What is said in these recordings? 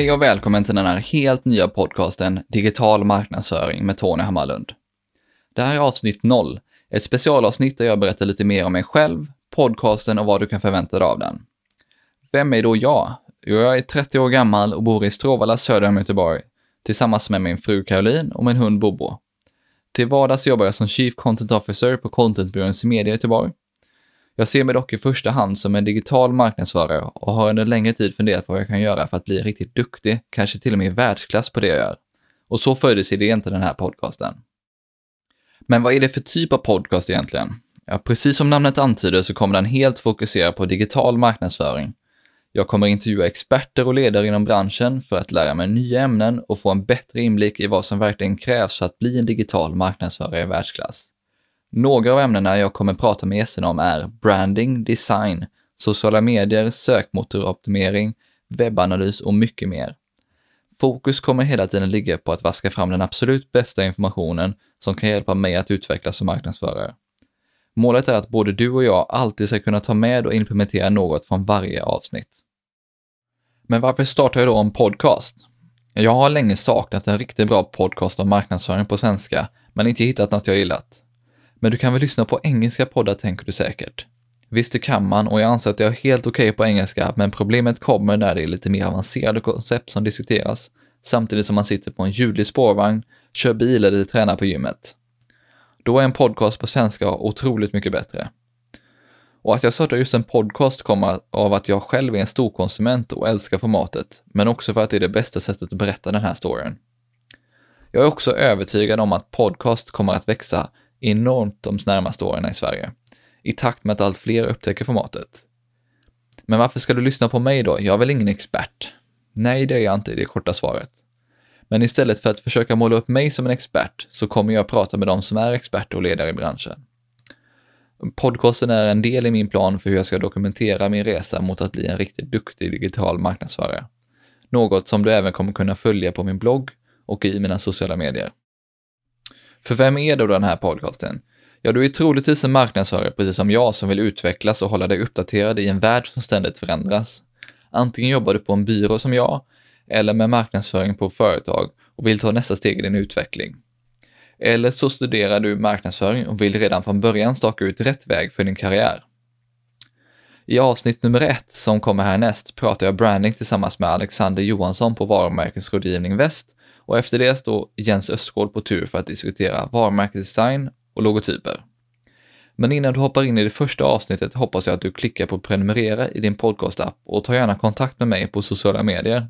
Hej och välkommen till den här helt nya podcasten Digital marknadsföring med Tony Hammarlund. Det här är avsnitt 0, ett specialavsnitt där jag berättar lite mer om mig själv, podcasten och vad du kan förvänta dig av den. Vem är då jag? Jo, jag är 30 år gammal och bor i Stråvalla söder om Göteborg tillsammans med min fru Caroline och min hund Bobo. Till vardags jobbar jag som Chief Content Officer på Contentbyrån Media i Göteborg. Jag ser mig dock i första hand som en digital marknadsförare och har under längre tid funderat på vad jag kan göra för att bli riktigt duktig, kanske till och med i världsklass på det jag gör. Och så föddes idén till den här podcasten. Men vad är det för typ av podcast egentligen? Ja, precis som namnet antyder så kommer den helt fokusera på digital marknadsföring. Jag kommer intervjua experter och ledare inom branschen för att lära mig nya ämnen och få en bättre inblick i vad som verkligen krävs för att bli en digital marknadsförare i världsklass. Några av ämnena jag kommer prata med gästerna om är branding, design, sociala medier, sökmotoroptimering, webbanalys och mycket mer. Fokus kommer hela tiden ligga på att vaska fram den absolut bästa informationen som kan hjälpa mig att utvecklas som marknadsförare. Målet är att både du och jag alltid ska kunna ta med och implementera något från varje avsnitt. Men varför startar jag då en podcast? Jag har länge saknat en riktigt bra podcast om marknadsföring på svenska, men inte hittat något jag gillat. Men du kan väl lyssna på engelska poddar tänker du säkert. Visst det kan man och jag anser att jag är helt okej okay på engelska, men problemet kommer när det är lite mer avancerade koncept som diskuteras, samtidigt som man sitter på en ljudlig spårvagn, kör bil eller tränar på gymmet. Då är en podcast på svenska otroligt mycket bättre. Och att jag startar just en podcast kommer av att jag själv är en storkonsument och älskar formatet, men också för att det är det bästa sättet att berätta den här storyn. Jag är också övertygad om att podcast kommer att växa enormt de närmaste åren i Sverige, i takt med att allt fler upptäcker formatet. Men varför ska du lyssna på mig då? Jag är väl ingen expert? Nej, det är jag inte i det korta svaret. Men istället för att försöka måla upp mig som en expert så kommer jag prata med de som är experter och ledare i branschen. Podcasten är en del i min plan för hur jag ska dokumentera min resa mot att bli en riktigt duktig digital marknadsförare. Något som du även kommer kunna följa på min blogg och i mina sociala medier. För vem är då den här podcasten? Ja, du är troligtvis en marknadsförare precis som jag som vill utvecklas och hålla dig uppdaterad i en värld som ständigt förändras. Antingen jobbar du på en byrå som jag, eller med marknadsföring på företag och vill ta nästa steg i din utveckling. Eller så studerar du marknadsföring och vill redan från början staka ut rätt väg för din karriär. I avsnitt nummer ett, som kommer härnäst, pratar jag branding tillsammans med Alexander Johansson på Varumärkesrådgivning Väst och efter det står Jens Östgård på tur för att diskutera varumärkesdesign och logotyper. Men innan du hoppar in i det första avsnittet hoppas jag att du klickar på prenumerera i din podcastapp och ta gärna kontakt med mig på sociala medier.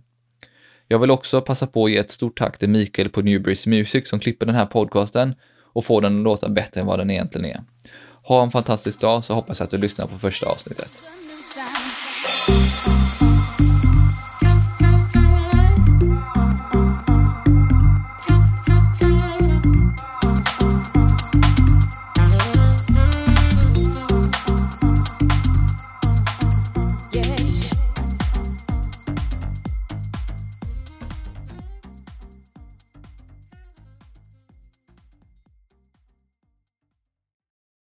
Jag vill också passa på att ge ett stort tack till Mikael på Newbreeze Music som klipper den här podcasten och får den att låta bättre än vad den egentligen är. Ha en fantastisk dag så hoppas jag att du lyssnar på första avsnittet.